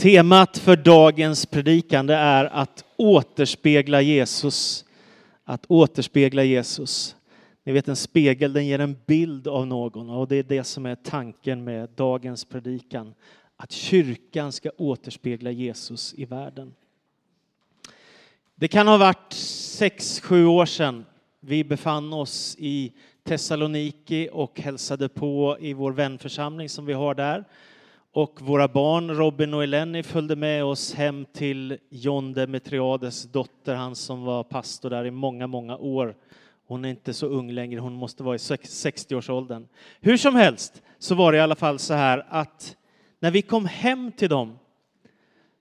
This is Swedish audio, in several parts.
Temat för dagens predikande är att återspegla Jesus. Att återspegla Jesus. Ni vet en spegel, den ger en bild av någon och det är det som är tanken med dagens predikan. Att kyrkan ska återspegla Jesus i världen. Det kan ha varit sex, sju år sedan vi befann oss i Thessaloniki och hälsade på i vår vänförsamling som vi har där. Och våra barn, Robin och Eleni, följde med oss hem till John Demetriades dotter, han som var pastor där i många, många år. Hon är inte så ung längre, hon måste vara i 60-årsåldern. Hur som helst så var det i alla fall så här att när vi kom hem till dem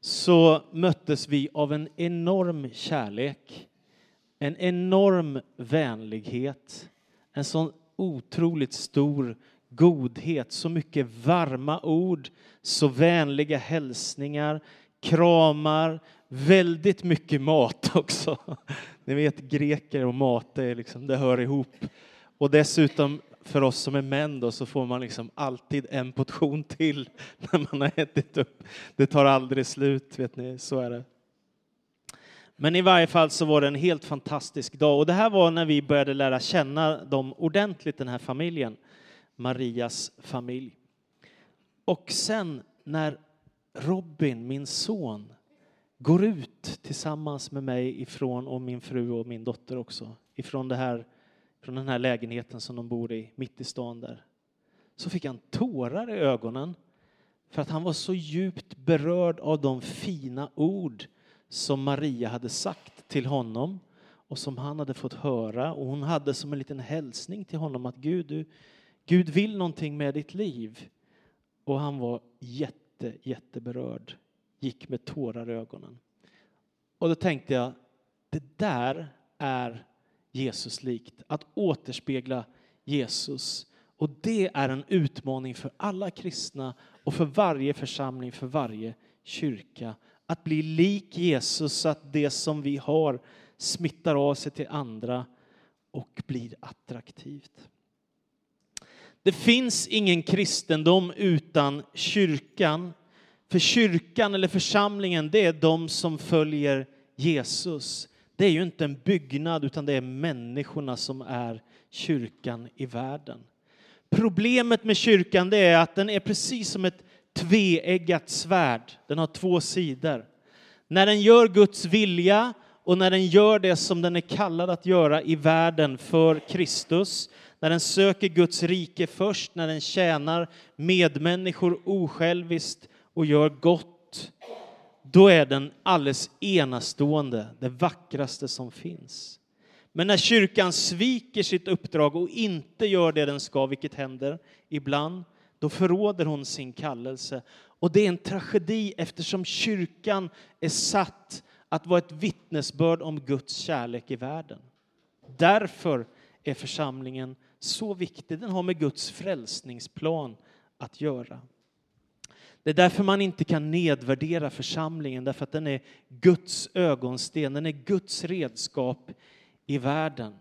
så möttes vi av en enorm kärlek, en enorm vänlighet, en sån otroligt stor godhet, så mycket varma ord, så vänliga hälsningar, kramar, väldigt mycket mat också. Ni vet greker och mat, det, är liksom, det hör ihop. Och dessutom för oss som är män då, så får man liksom alltid en portion till när man har ätit upp. Det tar aldrig slut, vet ni, så är det. Men i varje fall så var det en helt fantastisk dag och det här var när vi började lära känna dem ordentligt, den här familjen. Marias familj. Och sen när Robin, min son, går ut tillsammans med mig ifrån och min fru och min dotter också ifrån det här från den här lägenheten som de bor i mitt i stan där så fick han tårar i ögonen för att han var så djupt berörd av de fina ord som Maria hade sagt till honom och som han hade fått höra och hon hade som en liten hälsning till honom att Gud, du, Gud vill någonting med ditt liv. Och han var jätte, jätteberörd, gick med tårar i ögonen. Och då tänkte jag, det där är Jesus likt, att återspegla Jesus. Och det är en utmaning för alla kristna och för varje församling, för varje kyrka. Att bli lik Jesus så att det som vi har smittar av sig till andra och blir attraktivt. Det finns ingen kristendom utan kyrkan. För kyrkan eller församlingen, det är de som följer Jesus. Det är ju inte en byggnad utan det är människorna som är kyrkan i världen. Problemet med kyrkan det är att den är precis som ett tveeggat svärd. Den har två sidor. När den gör Guds vilja och när den gör det som den är kallad att göra i världen för Kristus, när den söker Guds rike först, när den tjänar medmänniskor osjälviskt och gör gott, då är den alldeles enastående, det vackraste som finns. Men när kyrkan sviker sitt uppdrag och inte gör det den ska, vilket händer ibland, då förråder hon sin kallelse. Och det är en tragedi eftersom kyrkan är satt att vara ett vittnesbörd om Guds kärlek i världen. Därför är församlingen så viktig. Den har med Guds frälsningsplan att göra. Det är därför man inte kan nedvärdera församlingen, därför att den är Guds ögonsten, den är Guds redskap i världen.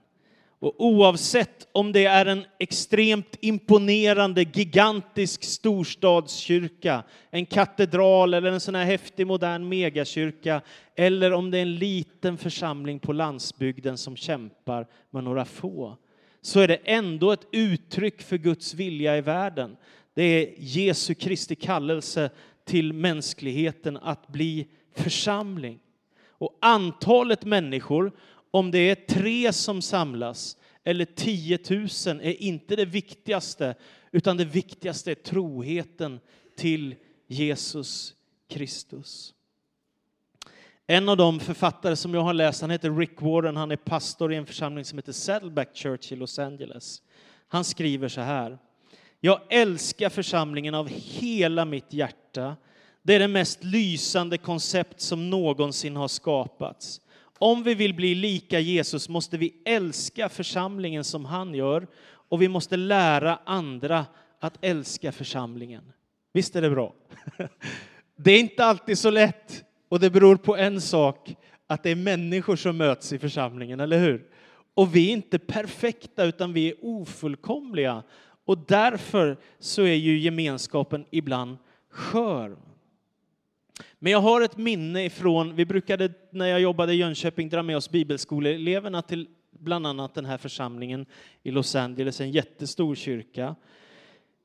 Och oavsett om det är en extremt imponerande, gigantisk storstadskyrka, en katedral eller en sån här häftig modern megakyrka, eller om det är en liten församling på landsbygden som kämpar med några få, så är det ändå ett uttryck för Guds vilja i världen. Det är Jesu Kristi kallelse till mänskligheten att bli församling. Och antalet människor, om det är tre som samlas eller 10 000 är inte det viktigaste, utan det viktigaste är troheten till Jesus Kristus. En av de författare som jag har läst, han heter Rick Warren, han är pastor i en församling som heter Saddleback Church i Los Angeles. Han skriver så här. Jag älskar församlingen av hela mitt hjärta. Det är det mest lysande koncept som någonsin har skapats. Om vi vill bli lika Jesus måste vi älska församlingen som han gör och vi måste lära andra att älska församlingen. Visst är det bra? Det är inte alltid så lätt och det beror på en sak, att det är människor som möts i församlingen, eller hur? Och vi är inte perfekta utan vi är ofullkomliga och därför så är ju gemenskapen ibland skör. Men jag har ett minne ifrån, vi brukade när jag jobbade i Jönköping dra med oss bibelskoleeleverna till bland annat den här församlingen i Los Angeles, en jättestor kyrka.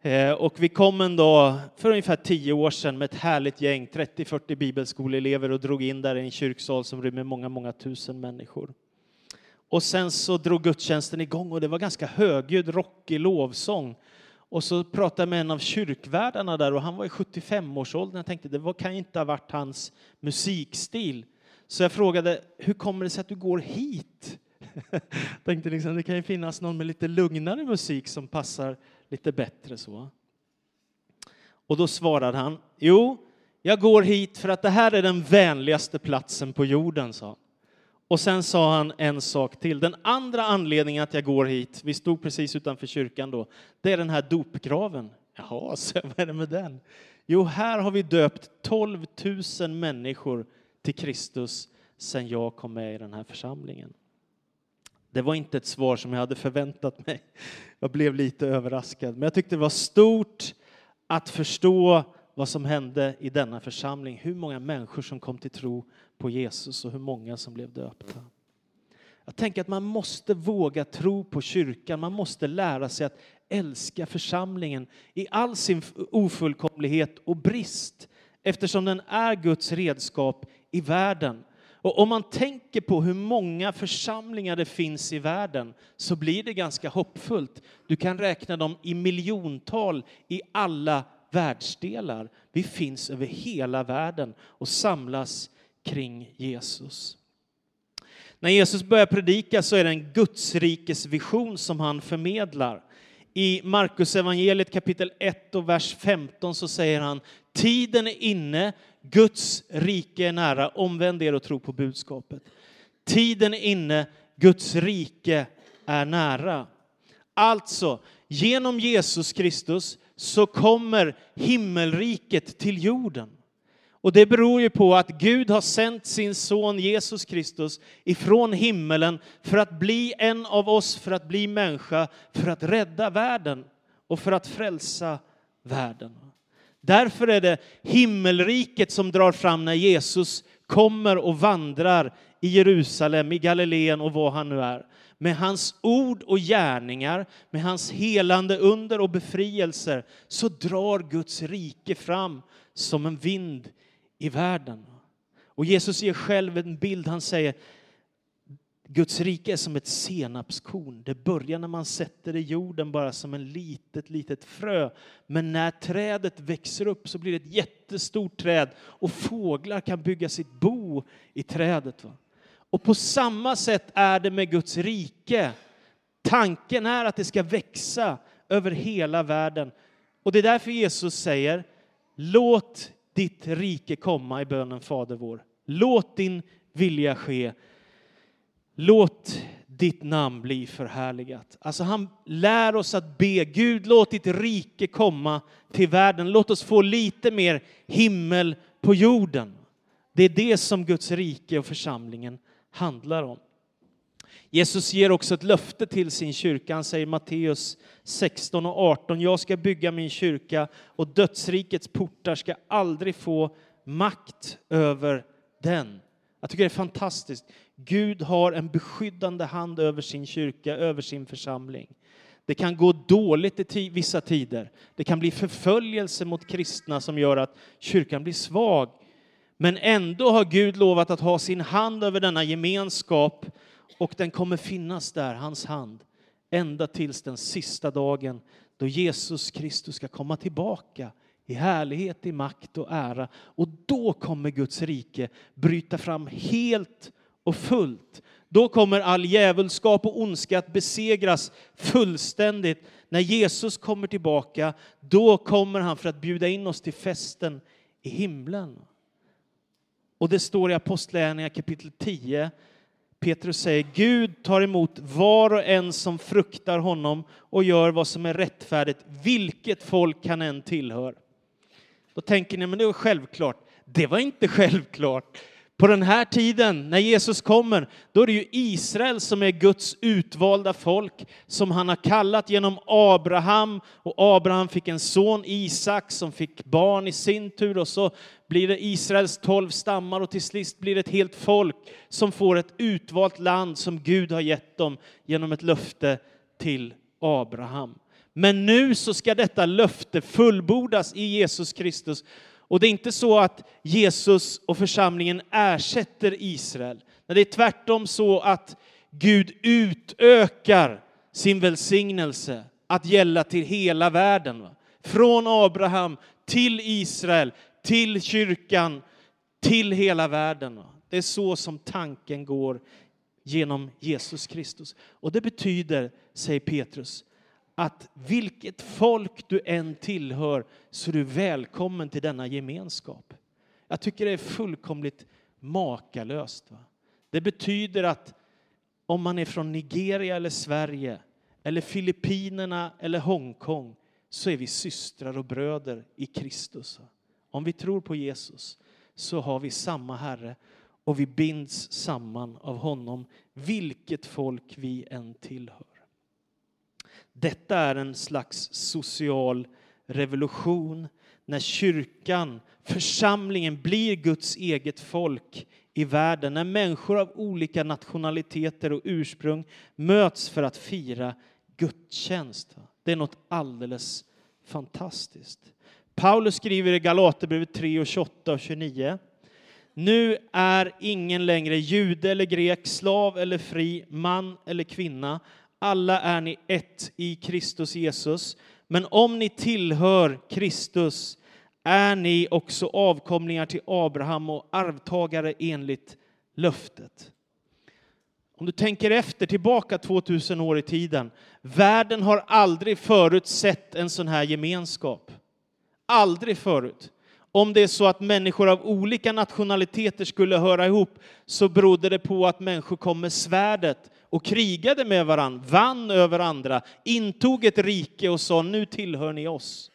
Eh, och vi kom en dag för ungefär tio år sedan med ett härligt gäng, 30-40 bibelskoleelever och drog in där i en kyrksal som rymmer många, många tusen människor. Och sen så drog gudstjänsten igång och det var ganska högljudd, rockig lovsång. Och så pratade jag med en av kyrkvärdarna där och han var i 75-årsåldern. Jag tänkte det var, kan ju inte ha varit hans musikstil. Så jag frågade, hur kommer det sig att du går hit? Jag tänkte liksom, det kan ju finnas någon med lite lugnare musik som passar lite bättre så. Och då svarade han, jo, jag går hit för att det här är den vänligaste platsen på jorden, sa Och sen sa han en sak till. Den andra anledningen att jag går hit, vi stod precis utanför kyrkan då, det är den här dopgraven. Jaha, så vad är det med den? Jo, här har vi döpt 12 000 människor till Kristus sen jag kom med i den här församlingen. Det var inte ett svar som jag hade förväntat mig. Jag blev lite överraskad, men jag tyckte det var stort att förstå vad som hände i denna församling, hur många människor som kom till tro på Jesus och hur många som blev döpta. Jag tänker att man måste våga tro på kyrkan, man måste lära sig att älska församlingen i all sin ofullkomlighet och brist eftersom den är Guds redskap i världen och om man tänker på hur många församlingar det finns i världen så blir det ganska hoppfullt. Du kan räkna dem i miljontal i alla världsdelar. Vi finns över hela världen och samlas kring Jesus. När Jesus börjar predika så är det en Gudsrikesvision som han förmedlar. I Markus evangeliet kapitel 1 och vers 15 så säger han Tiden är inne, Guds rike är nära. Omvänd er och tro på budskapet. Tiden är inne, Guds rike är nära. Alltså, genom Jesus Kristus så kommer himmelriket till jorden. Och det beror ju på att Gud har sänt sin son Jesus Kristus ifrån himmelen för att bli en av oss, för att bli människa, för att rädda världen och för att frälsa världen. Därför är det himmelriket som drar fram när Jesus kommer och vandrar i Jerusalem, i Galileen och var han nu är. Med hans ord och gärningar, med hans helande under och befrielser så drar Guds rike fram som en vind i världen. Och Jesus ger själv en bild. Han säger Guds rike är som ett senapskorn. Det börjar när man sätter det i jorden bara som en litet, litet frö. Men när trädet växer upp så blir det ett jättestort träd och fåglar kan bygga sitt bo i trädet. Va? Och på samma sätt är det med Guds rike. Tanken är att det ska växa över hela världen. Och det är därför Jesus säger låt ditt rike komma i bönen Fader vår. Låt din vilja ske Låt ditt namn bli förhärligat. Alltså han lär oss att be Gud, låt ditt rike komma till världen. Låt oss få lite mer himmel på jorden. Det är det som Guds rike och församlingen handlar om. Jesus ger också ett löfte till sin kyrka. Han säger Matteus 16 och 18. Jag ska bygga min kyrka och dödsrikets portar ska aldrig få makt över den. Jag tycker det är fantastiskt. Gud har en beskyddande hand över sin kyrka, över sin församling. Det kan gå dåligt i vissa tider. Det kan bli förföljelse mot kristna som gör att kyrkan blir svag. Men ändå har Gud lovat att ha sin hand över denna gemenskap och den kommer finnas där, hans hand, ända tills den sista dagen då Jesus Kristus ska komma tillbaka i härlighet, i makt och ära. Och då kommer Guds rike bryta fram helt och fullt. Då kommer all djävulskap och ondska att besegras fullständigt. När Jesus kommer tillbaka, då kommer han för att bjuda in oss till festen i himlen. Och det står i Apostlagärningarna kapitel 10. Petrus säger Gud tar emot var och en som fruktar honom och gör vad som är rättfärdigt, vilket folk han än tillhör. Då tänker ni, men det var självklart. Det var inte självklart. På den här tiden, när Jesus kommer, då är det ju Israel som är Guds utvalda folk, som han har kallat genom Abraham. Och Abraham fick en son, Isak, som fick barn i sin tur. Och så blir det Israels tolv stammar och till sist blir det ett helt folk som får ett utvalt land som Gud har gett dem genom ett löfte till Abraham. Men nu så ska detta löfte fullbordas i Jesus Kristus. Och det är inte så att Jesus och församlingen ersätter Israel. Det är tvärtom så att Gud utökar sin välsignelse att gälla till hela världen. Från Abraham till Israel, till kyrkan, till hela världen. Det är så som tanken går genom Jesus Kristus. Och det betyder, säger Petrus, att vilket folk du än tillhör så är du välkommen till denna gemenskap. Jag tycker det är fullkomligt makalöst. Va? Det betyder att om man är från Nigeria eller Sverige eller Filippinerna eller Hongkong så är vi systrar och bröder i Kristus. Om vi tror på Jesus så har vi samma Herre och vi binds samman av honom, vilket folk vi än tillhör. Detta är en slags social revolution när kyrkan, församlingen, blir Guds eget folk i världen. När människor av olika nationaliteter och ursprung möts för att fira gudstjänst. Det är något alldeles fantastiskt. Paulus skriver i Galaterbrevet 3 och 28 och 29. Nu är ingen längre jude eller grek, slav eller fri, man eller kvinna. Alla är ni ett i Kristus Jesus. Men om ni tillhör Kristus är ni också avkomlingar till Abraham och arvtagare enligt löftet. Om du tänker efter tillbaka 2000 år i tiden. Världen har aldrig förut sett en sån här gemenskap. Aldrig förut. Om det är så att människor av olika nationaliteter skulle höra ihop så berodde det på att människor kom med svärdet och krigade med varandra, vann över andra, intog ett rike och sa nu tillhör ni oss.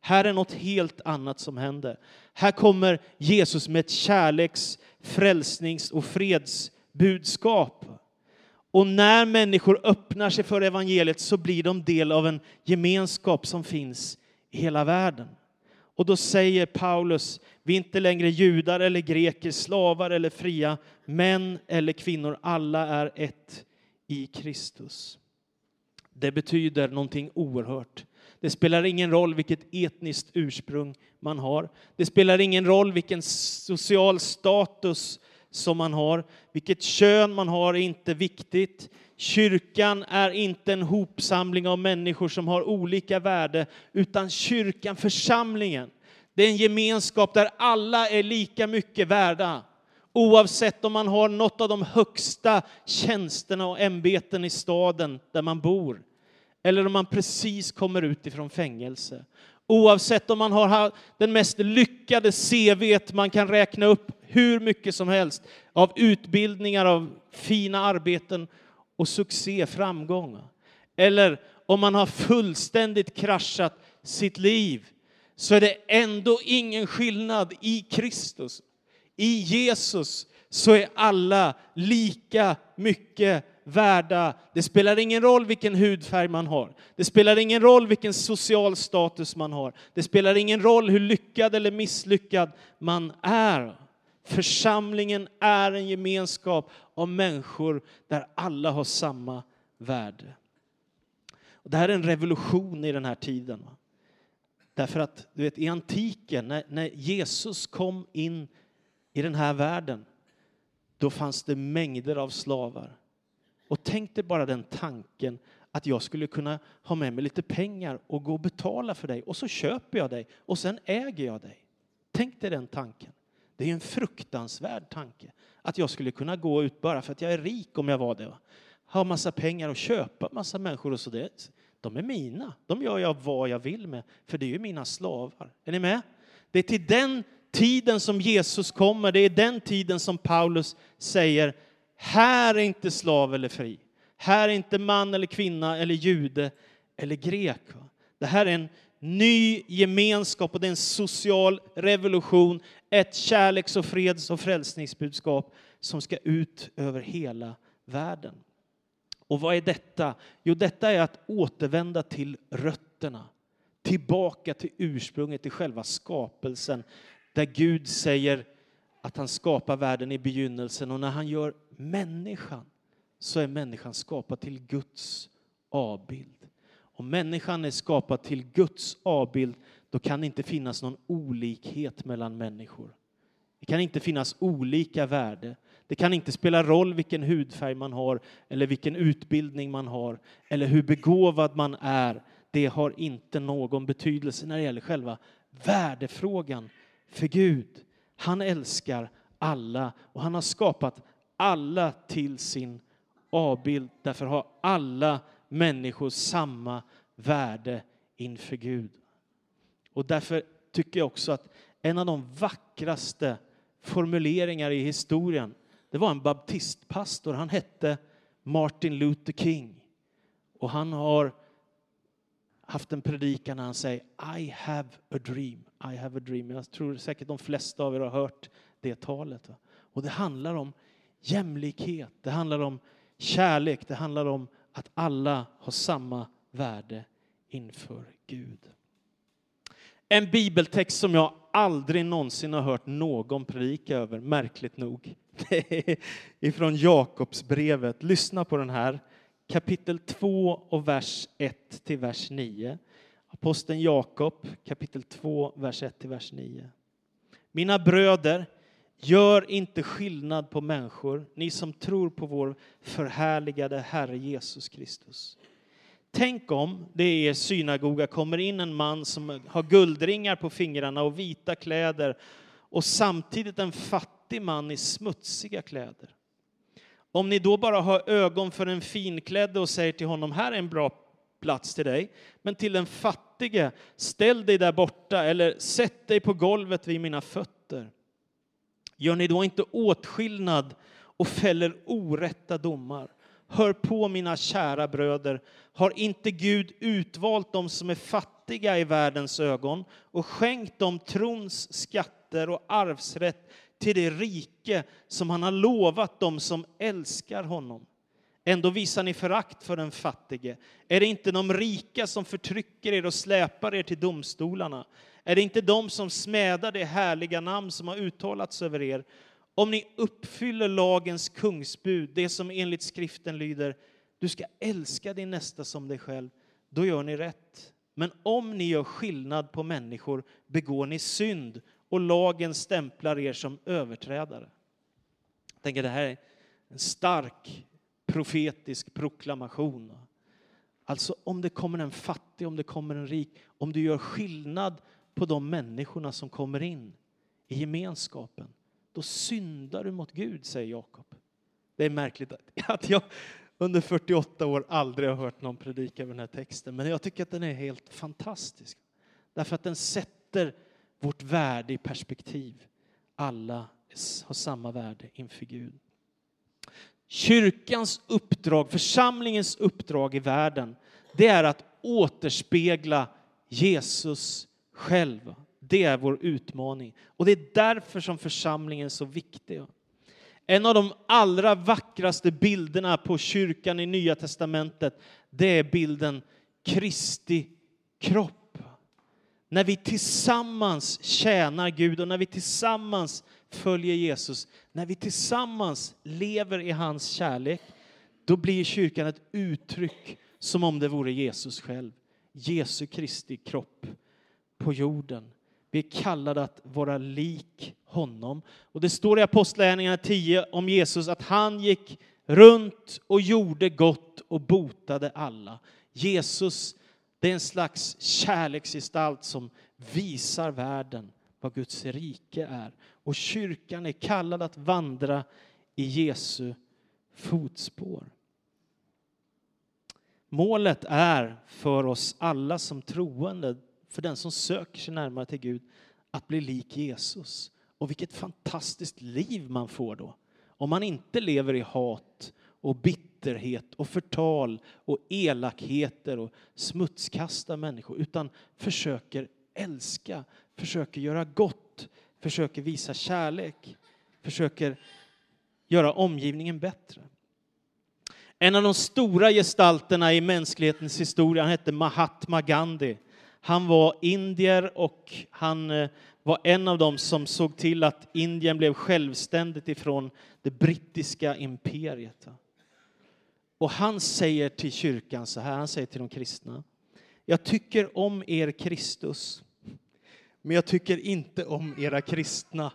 Här är något helt annat som händer. Här kommer Jesus med ett kärleks, frälsnings och fredsbudskap. Och när människor öppnar sig för evangeliet så blir de del av en gemenskap som finns i hela världen. Och då säger Paulus, vi är inte längre judar eller greker, slavar eller fria, män eller kvinnor, alla är ett i Kristus. Det betyder någonting oerhört. Det spelar ingen roll vilket etniskt ursprung man har. Det spelar ingen roll vilken social status som man har. Vilket kön man har är inte viktigt. Kyrkan är inte en hopsamling av människor som har olika värde, utan kyrkan, församlingen, det är en gemenskap där alla är lika mycket värda. Oavsett om man har något av de högsta tjänsterna och ämbeten i staden där man bor, eller om man precis kommer ut ifrån fängelse. Oavsett om man har den mest lyckade CV man kan räkna upp hur mycket som helst av utbildningar, av fina arbeten och succé, framgång. Eller om man har fullständigt kraschat sitt liv så är det ändå ingen skillnad i Kristus. I Jesus så är alla lika mycket värda. Det spelar ingen roll vilken hudfärg man har. Det spelar ingen roll vilken social status man har. Det spelar ingen roll hur lyckad eller misslyckad man är. Församlingen är en gemenskap av människor där alla har samma värde. Och det här är en revolution i den här tiden. Därför att du vet, i antiken, när, när Jesus kom in i den här världen, då fanns det mängder av slavar. Och tänk dig bara den tanken att jag skulle kunna ha med mig lite pengar och gå och betala för dig och så köper jag dig och sen äger jag dig. Tänk dig den tanken. Det är en fruktansvärd tanke att jag skulle kunna gå ut bara för att jag är rik om jag var det. Ha massa pengar och köpa massa människor och så. Det. De är mina. De gör jag vad jag vill med, för det är ju mina slavar. Är ni med? Det är till den tiden som Jesus kommer, det är den tiden som Paulus säger, här är inte slav eller fri. Här är inte man eller kvinna eller jude eller grek. Det här är en ny gemenskap och det är en social revolution ett kärleks och freds och frälsningsbudskap som ska ut över hela världen. Och vad är detta? Jo, detta är att återvända till rötterna, tillbaka till ursprunget, till själva skapelsen, där Gud säger att han skapar världen i begynnelsen och när han gör människan så är människan skapad till Guds avbild. Om människan är skapad till Guds avbild då kan det inte finnas någon olikhet mellan människor. Det kan inte finnas olika värde. Det kan inte spela roll vilken hudfärg man har eller vilken utbildning man har eller hur begåvad man är. Det har inte någon betydelse när det gäller själva värdefrågan för Gud. Han älskar alla och han har skapat alla till sin avbild. Därför har alla människor samma värde inför Gud. Och därför tycker jag också att en av de vackraste formuleringar i historien, det var en baptistpastor. Han hette Martin Luther King. Och han har haft en predikan när han säger I have a dream. I have a dream. Jag tror säkert de flesta av er har hört det talet. Och det handlar om jämlikhet, det handlar om kärlek, det handlar om att alla har samma värde inför Gud. En bibeltext som jag aldrig någonsin har hört någon predika över, märkligt nog. Det är ifrån Jakobsbrevet. Lyssna på den här. Kapitel 2 och vers 1 till vers 9. Aposteln Jakob, kapitel 2, vers 1 till vers 9. Mina bröder, gör inte skillnad på människor, ni som tror på vår förhärligade Herre Jesus Kristus. Tänk om det i er synagoga kommer in en man som har guldringar på fingrarna och vita kläder och samtidigt en fattig man i smutsiga kläder. Om ni då bara har ögon för en finklädde och säger till honom, här är en bra plats till dig, men till den fattige, ställ dig där borta eller sätt dig på golvet vid mina fötter. Gör ni då inte åtskillnad och fäller orätta domar? Hör på mina kära bröder, har inte Gud utvalt dem som är fattiga i världens ögon och skänkt dem trons skatter och arvsrätt till det rike som han har lovat dem som älskar honom? Ändå visar ni förakt för den fattige. Är det inte de rika som förtrycker er och släpar er till domstolarna? Är det inte de som smädar det härliga namn som har uttalats över er? Om ni uppfyller lagens kungsbud, det som enligt skriften lyder, du ska älska din nästa som dig själv, då gör ni rätt. Men om ni gör skillnad på människor begår ni synd och lagen stämplar er som överträdare. Jag tänker det här är en stark profetisk proklamation. Alltså om det kommer en fattig, om det kommer en rik, om du gör skillnad på de människorna som kommer in i gemenskapen, då syndar du mot Gud, säger Jakob. Det är märkligt att jag under 48 år aldrig har hört någon predika över den här texten, men jag tycker att den är helt fantastisk. Därför att den sätter vårt värde i perspektiv. Alla har samma värde inför Gud. Kyrkans uppdrag, församlingens uppdrag i världen, det är att återspegla Jesus själv. Det är vår utmaning. Och det är därför som församlingen är så viktig. En av de allra vackraste bilderna på kyrkan i Nya testamentet, det är bilden Kristi kropp. När vi tillsammans tjänar Gud och när vi tillsammans följer Jesus, när vi tillsammans lever i hans kärlek, då blir kyrkan ett uttryck som om det vore Jesus själv. Jesu Kristi kropp på jorden. Vi är kallade att vara lik honom. Och det står i Apostlagärningarna 10 om Jesus att han gick runt och gjorde gott och botade alla. Jesus, det är en slags kärleksgestalt som visar världen vad Guds rike är. Och kyrkan är kallad att vandra i Jesu fotspår. Målet är för oss alla som troende för den som söker sig närmare till Gud att bli lik Jesus. Och vilket fantastiskt liv man får då. Om man inte lever i hat och bitterhet och förtal och elakheter och smutskastar människor utan försöker älska, försöker göra gott, försöker visa kärlek, försöker göra omgivningen bättre. En av de stora gestalterna i mänsklighetens historia han hette Mahatma Gandhi. Han var indier och han eh, var en av dem som såg till att Indien blev självständigt ifrån det brittiska imperiet. Och han säger till kyrkan så här, han säger till de kristna. Jag tycker om er Kristus, men jag tycker inte om era kristna.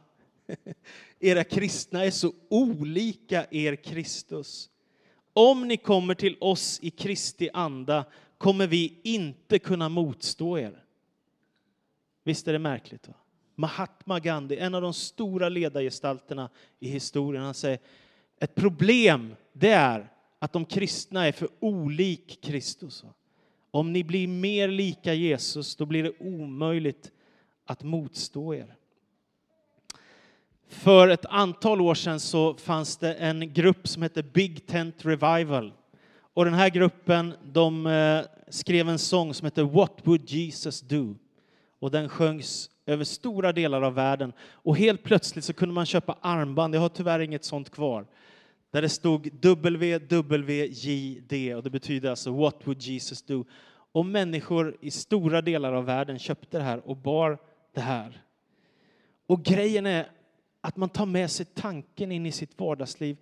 Era kristna är så olika er Kristus. Om ni kommer till oss i Kristi anda kommer vi inte kunna motstå er. Visst är det märkligt? Va? Mahatma Gandhi, en av de stora ledargestalterna i historien, han säger ett problem det är att de kristna är för olik Kristus. Om ni blir mer lika Jesus, då blir det omöjligt att motstå er. För ett antal år sedan så fanns det en grupp som hette Big Tent Revival. Och den här gruppen de eh, skrev en sång som heter What would Jesus do? Och den sjöngs över stora delar av världen. Och helt plötsligt så kunde man köpa armband, jag har tyvärr inget sånt kvar, där det stod WWJD och det betyder alltså What would Jesus do? Och människor i stora delar av världen köpte det här och bar det här. Och grejen är att man tar med sig tanken in i sitt vardagsliv.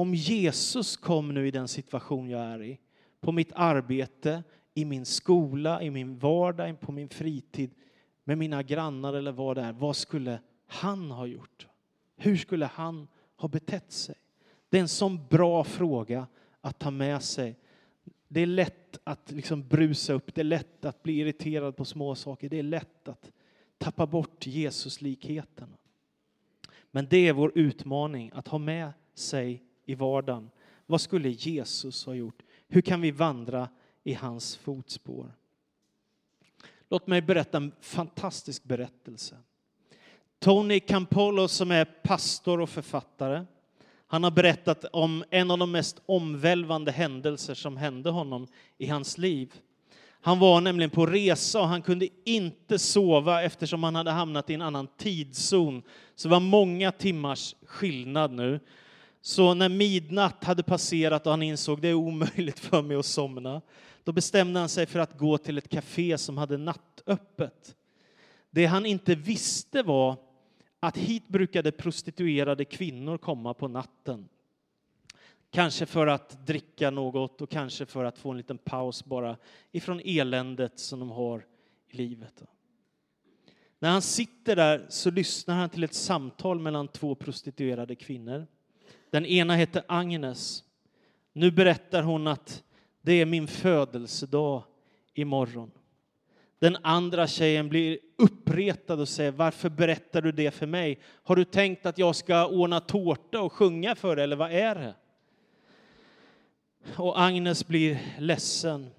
Om Jesus kom nu i den situation jag är i, på mitt arbete, i min skola, i min vardag, på min fritid, med mina grannar eller vad det är, vad skulle han ha gjort? Hur skulle han ha betett sig? Det är en sån bra fråga att ta med sig. Det är lätt att liksom brusa upp, det är lätt att bli irriterad på små saker, det är lätt att tappa bort Jesuslikheten. Men det är vår utmaning att ha med sig i vardagen. Vad skulle Jesus ha gjort? Hur kan vi vandra i hans fotspår? Låt mig berätta en fantastisk berättelse. Tony Campolo som är pastor och författare, han har berättat om en av de mest omvälvande händelser som hände honom i hans liv. Han var nämligen på resa och han kunde inte sova eftersom han hade hamnat i en annan tidszon. Så det var många timmars skillnad nu. Så när midnatt hade passerat och han insåg det är omöjligt för mig att somna, då bestämde han sig för att gå till ett café som hade nattöppet. Det han inte visste var att hit brukade prostituerade kvinnor komma på natten. Kanske för att dricka något och kanske för att få en liten paus bara ifrån eländet som de har i livet. När han sitter där så lyssnar han till ett samtal mellan två prostituerade kvinnor. Den ena heter Agnes. Nu berättar hon att det är min födelsedag imorgon. Den andra tjejen blir uppretad och säger varför berättar du det för mig? Har du tänkt att jag ska ordna tårta och sjunga för dig eller vad är det? Och Agnes blir ledsen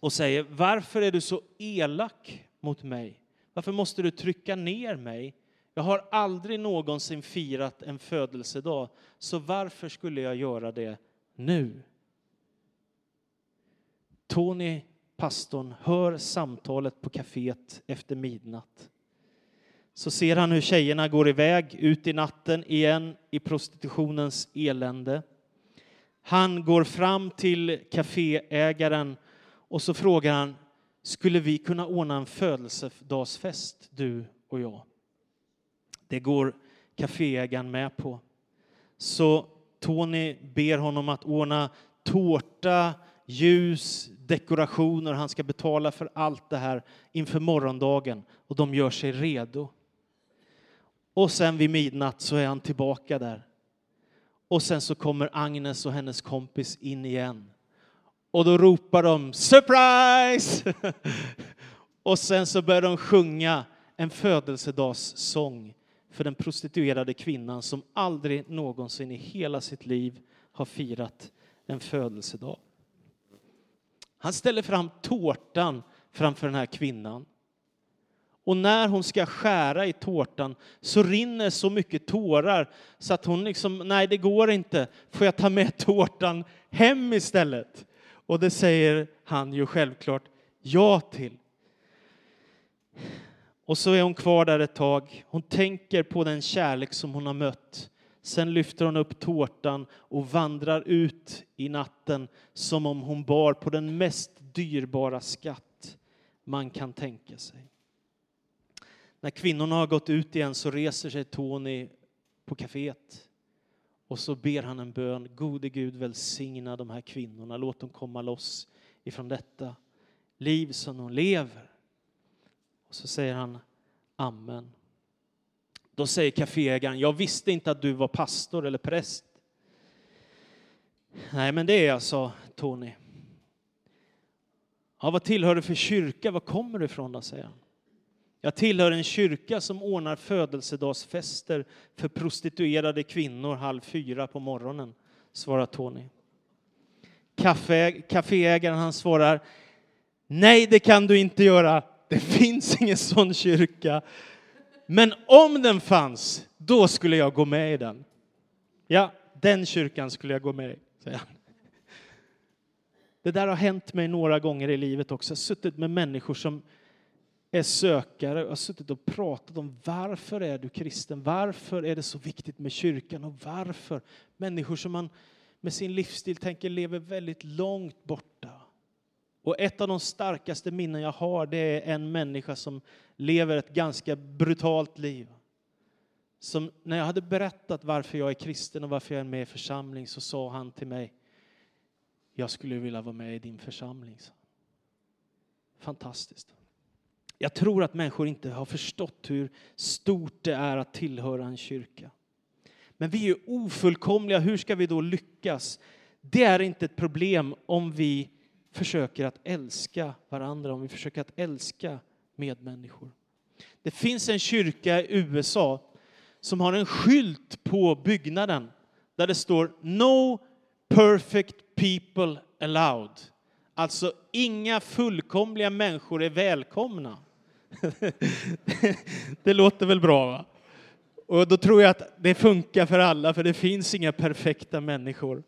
och säger varför är du så elak mot mig? Varför måste du trycka ner mig? Jag har aldrig någonsin firat en födelsedag, så varför skulle jag göra det nu? Tony, pastorn, hör samtalet på kaféet efter midnatt. Så ser han hur tjejerna går iväg ut i natten igen i prostitutionens elände. Han går fram till kaféägaren och så frågar han, skulle vi kunna ordna en födelsedagsfest, du och jag? Det går kaféägaren med på. Så Tony ber honom att ordna tårta, ljus, dekorationer. Han ska betala för allt det här inför morgondagen och de gör sig redo. Och sen vid midnatt så är han tillbaka där. Och sen så kommer Agnes och hennes kompis in igen. Och då ropar de surprise! och sen så börjar de sjunga en födelsedagssång för den prostituerade kvinnan som aldrig någonsin i hela sitt liv har firat en födelsedag. Han ställer fram tårtan framför den här kvinnan. Och när hon ska skära i tårtan så rinner så mycket tårar så att hon liksom, nej det går inte, får jag ta med tårtan hem istället? Och det säger han ju självklart ja till. Och så är hon kvar där ett tag. Hon tänker på den kärlek som hon har mött. Sen lyfter hon upp tårtan och vandrar ut i natten som om hon bar på den mest dyrbara skatt man kan tänka sig. När kvinnorna har gått ut igen så reser sig Tony på kaféet och så ber han en bön. Gode Gud välsigna de här kvinnorna. Låt dem komma loss ifrån detta liv som de lever. Och så säger han Amen. Då säger kaféägaren, jag visste inte att du var pastor eller präst. Nej, men det är jag, sa Tony. Ja, vad tillhör du för kyrka? Var kommer du ifrån då, säger han. Jag tillhör en kyrka som ordnar födelsedagsfester för prostituerade kvinnor halv fyra på morgonen, svarar Tony. kaféägaren han svarar, nej det kan du inte göra. Det finns ingen sån kyrka. Men om den fanns, då skulle jag gå med i den. Ja, den kyrkan skulle jag gå med i, säger han. Det där har hänt mig några gånger i livet också. Jag har suttit med människor som är sökare och har suttit och pratat om varför är du kristen? Varför är det så viktigt med kyrkan och varför? Människor som man med sin livsstil tänker lever väldigt långt borta. Och ett av de starkaste minnen jag har det är en människa som lever ett ganska brutalt liv. Som när jag hade berättat varför jag är kristen och varför jag är med i församling så sa han till mig jag skulle vilja vara med i din församling. Fantastiskt. Jag tror att människor inte har förstått hur stort det är att tillhöra en kyrka. Men vi är ofullkomliga, hur ska vi då lyckas? Det är inte ett problem om vi försöker att älska varandra, om vi försöker att älska medmänniskor. Det finns en kyrka i USA som har en skylt på byggnaden där det står No perfect people allowed. Alltså, inga fullkomliga människor är välkomna. det låter väl bra? va? Och då tror jag att det funkar för alla, för det finns inga perfekta människor.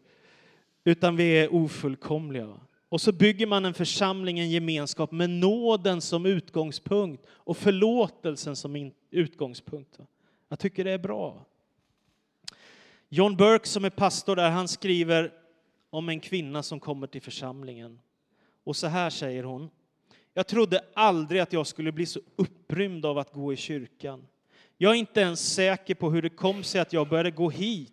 Utan vi är ofullkomliga. Va? Och så bygger man en församling, en gemenskap med nåden som utgångspunkt och förlåtelsen som utgångspunkt. Jag tycker det är bra. John Burke som är pastor där, han skriver om en kvinna som kommer till församlingen. Och så här säger hon. Jag trodde aldrig att jag skulle bli så upprymd av att gå i kyrkan. Jag är inte ens säker på hur det kom sig att jag började gå hit.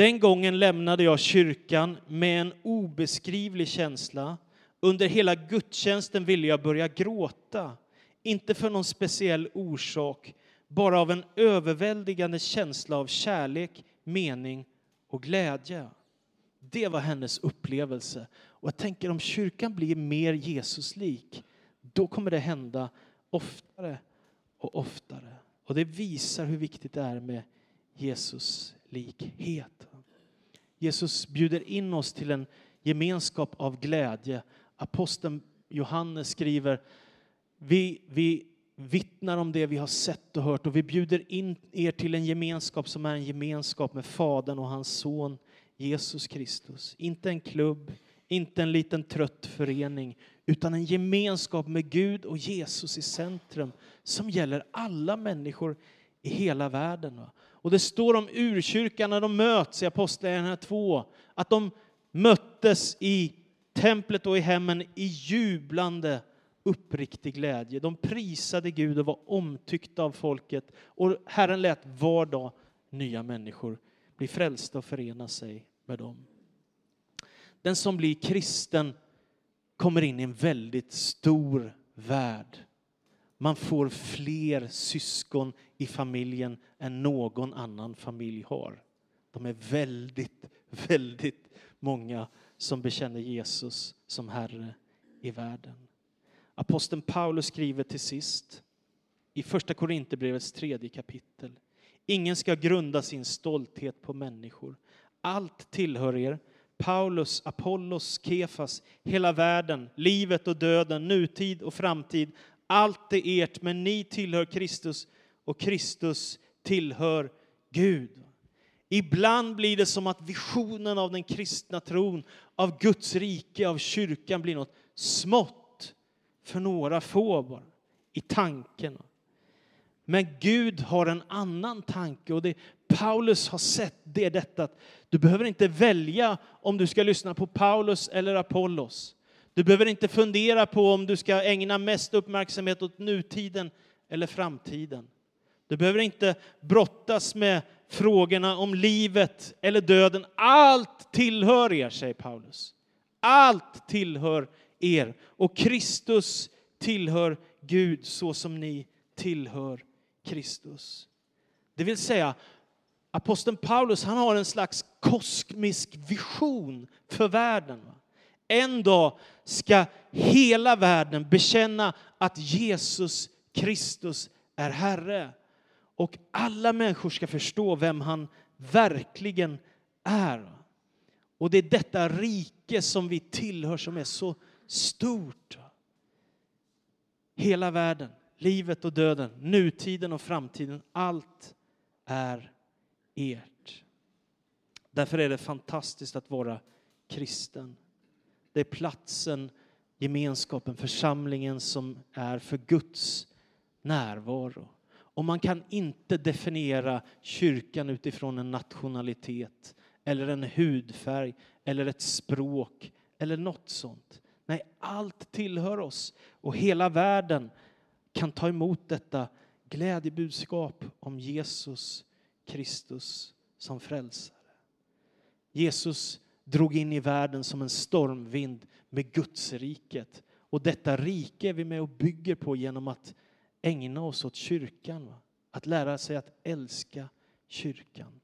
Den gången lämnade jag kyrkan med en obeskrivlig känsla. Under hela gudstjänsten ville jag börja gråta. Inte för någon speciell orsak, bara av en överväldigande känsla av kärlek, mening och glädje. Det var hennes upplevelse. Och jag tänker om kyrkan blir mer Jesuslik, då kommer det hända oftare och oftare. Och det visar hur viktigt det är med Jesus likhet. Jesus bjuder in oss till en gemenskap av glädje. Aposteln Johannes skriver, vi, vi vittnar om det vi har sett och hört och vi bjuder in er till en gemenskap som är en gemenskap med Fadern och hans son Jesus Kristus. Inte en klubb, inte en liten trött förening, utan en gemenskap med Gud och Jesus i centrum som gäller alla människor i hela världen. Och det står om urkyrkan när de möts i Apostlagärningarna 2, att de möttes i templet och i hemmen i jublande uppriktig glädje. De prisade Gud och var omtyckta av folket och Herren lät var dag nya människor bli frälsta och förena sig med dem. Den som blir kristen kommer in i en väldigt stor värld. Man får fler syskon i familjen än någon annan familj har. De är väldigt, väldigt många som bekänner Jesus som Herre i världen. Aposteln Paulus skriver till sist i första Korinthierbrevets tredje kapitel. Ingen ska grunda sin stolthet på människor. Allt tillhör er. Paulus, Apollos, Kefas, hela världen, livet och döden, nutid och framtid. Allt är ert, men ni tillhör Kristus och Kristus tillhör Gud. Ibland blir det som att visionen av den kristna tron, av Guds rike, av kyrkan blir något smått för några få bara. I tanken. Men Gud har en annan tanke och det Paulus har sett det är detta att du behöver inte välja om du ska lyssna på Paulus eller Apollos. Du behöver inte fundera på om du ska ägna mest uppmärksamhet åt nutiden eller framtiden. Du behöver inte brottas med frågorna om livet eller döden. Allt tillhör er, säger Paulus. Allt tillhör er och Kristus tillhör Gud så som ni tillhör Kristus. Det vill säga, aposteln Paulus han har en slags kosmisk vision för världen. En dag ska hela världen bekänna att Jesus Kristus är Herre. Och alla människor ska förstå vem han verkligen är. Och det är detta rike som vi tillhör som är så stort. Hela världen, livet och döden, nutiden och framtiden, allt är ert. Därför är det fantastiskt att vara kristen. Det är platsen, gemenskapen, församlingen som är för Guds närvaro. Och man kan inte definiera kyrkan utifrån en nationalitet eller en hudfärg eller ett språk eller något sånt. Nej, allt tillhör oss och hela världen kan ta emot detta glädjebudskap om Jesus Kristus som frälsare. Jesus drog in i världen som en stormvind med Guds riket. Och detta rike är vi med och bygger på genom att ägna oss åt kyrkan. Att lära sig att älska kyrkan.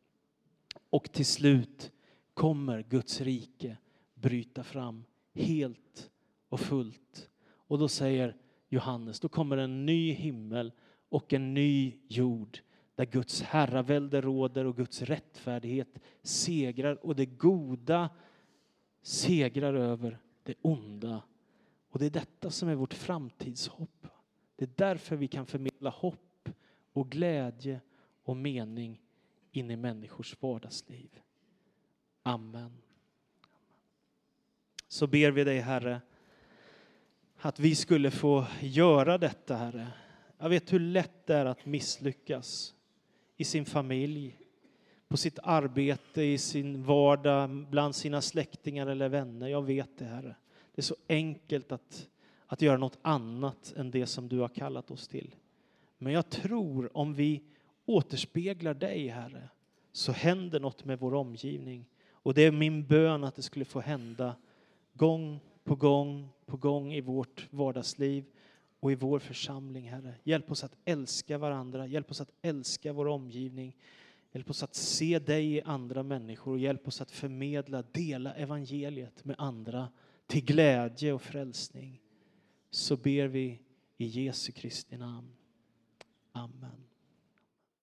Och till slut kommer Guds rike bryta fram helt och fullt. Och då säger Johannes, då kommer en ny himmel och en ny jord där Guds herravälde råder och Guds rättfärdighet segrar och det goda segrar över det onda. Och det är detta som är vårt framtidshopp. Det är därför vi kan förmedla hopp och glädje och mening in i människors vardagsliv. Amen. Så ber vi dig, Herre, att vi skulle få göra detta, Herre. Jag vet hur lätt det är att misslyckas i sin familj, på sitt arbete, i sin vardag, bland sina släktingar eller vänner. Jag vet det, Herre. Det är så enkelt att, att göra något annat än det som du har kallat oss till. Men jag tror om vi återspeglar dig, Herre, så händer något med vår omgivning. Och det är min bön att det skulle få hända gång på gång på gång i vårt vardagsliv och i vår församling, Herre. Hjälp oss att älska varandra, hjälp oss att älska vår omgivning. Hjälp oss att se dig i andra människor och hjälp oss att förmedla, dela evangeliet med andra till glädje och frälsning. Så ber vi i Jesu Kristi namn. Amen.